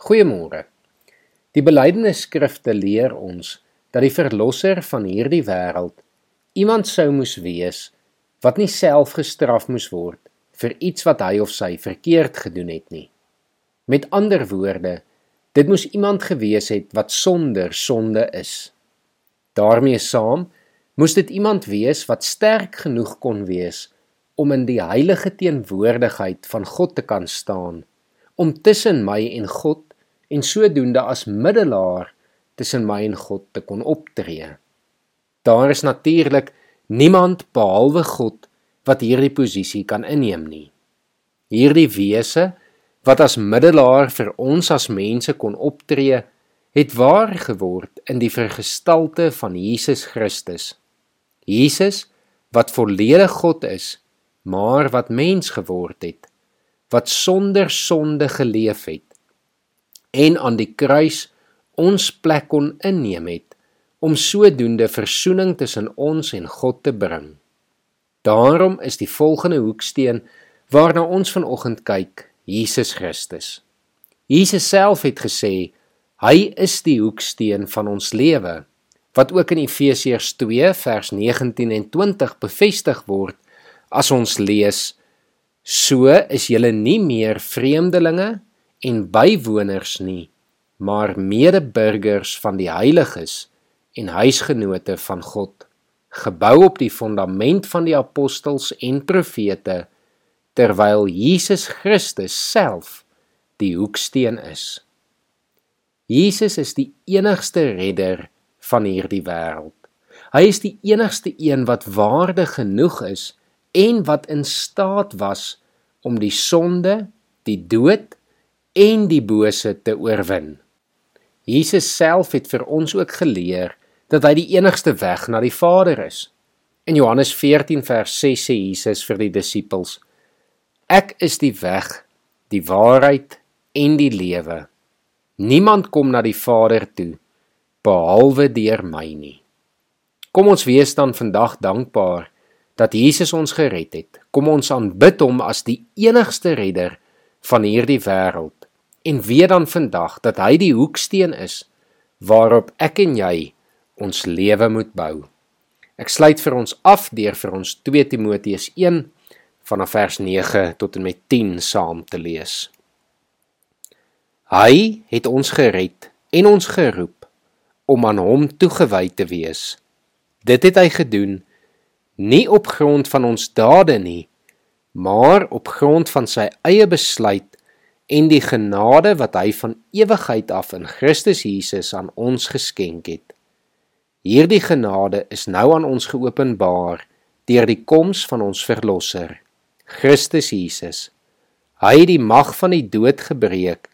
Goeiemôre. Die belydenisskrifte leer ons dat die verlosser van hierdie wêreld iemand sou moes wees wat nie self gestraf moes word vir iets wat hy of sy verkeerd gedoen het nie. Met ander woorde, dit moes iemand gewees het wat sonder sonde is. daarmee saam moes dit iemand wees wat sterk genoeg kon wees om in die heilige teenwoordigheid van God te kan staan, om tussen my en God en sodoende as middelaar tussen my en God te kon optree. Daar is natuurlik niemand behalwe God wat hierdie posisie kan inneem nie. Hierdie wese wat as middelaar vir ons as mense kon optree, het waar geword in die vergestalte van Jesus Christus. Jesus wat volledig God is, maar wat mens geword het, wat sonder sonde geleef het en aan die kruis ons plek kon inneem het om sodoende verzoening tussen ons en God te bring. Daarom is die volgende hoeksteen waarna ons vanoggend kyk, Jesus Christus. Jesus self het gesê hy is die hoeksteen van ons lewe wat ook in Efesiërs 2 vers 19 en 20 bevestig word as ons lees so is julle nie meer vreemdelinge en bywoners nie, maar medeburgers van die heiliges en huisgenote van God, gebou op die fondament van die apostels en profete, terwyl Jesus Christus self die hoeksteen is. Jesus is die enigste redder van hierdie wêreld. Hy is die enigste een wat waardig genoeg is en wat in staat was om die sonde, die dood en die bose te oorwin. Jesus self het vir ons ook geleer dat hy die enigste weg na die Vader is. In Johannes 14 vers 6 sê Jesus vir die disippels: Ek is die weg, die waarheid en die lewe. Niemand kom na die Vader toe behalwe deur my nie. Kom ons wees dan vandag dankbaar dat Jesus ons gered het. Kom ons aanbid hom as die enigste redder van hierdie wêreld en weet dan vandag dat hy die hoeksteen is waarop ek en jy ons lewe moet bou. Ek sluit vir ons af deur vir ons 2 Timoteus 1 vanaf vers 9 tot en met 10 saam te lees. Hy het ons gered en ons geroep om aan hom toegewy te wees. Dit het hy gedoen nie op grond van ons dade nie, maar op grond van sy eie besluit en die genade wat hy van ewigheid af in Christus Jesus aan ons geskenk het. Hierdie genade is nou aan ons geopenbaar deur die koms van ons verlosser, Christus Jesus. Hy het die mag van die dood gebreek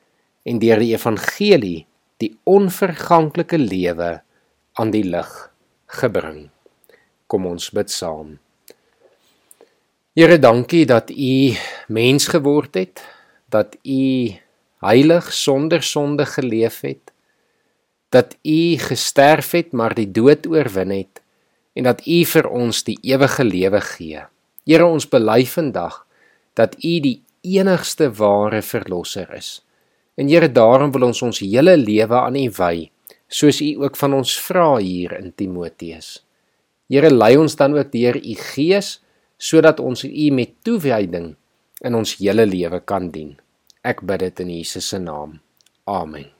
en deur die evangelie die onverganklike lewe aan die lig gebring. Kom ons bid saam. Here, dankie dat U mens geword het dat u heilig sonder sonde geleef het dat u gesterf het maar die dood oorwin het en dat u vir ons die ewige lewe gee. Here ons bely vandag dat u die enigste ware verlosser is. En Here daarom wil ons ons hele lewe aan u wy, soos u ook van ons vra hier in Timoteus. Here lei ons dan ook deur u gees sodat ons u met toewyding in ons hele lewe kan dien. Ek bid dit in Jesus se naam. Amen.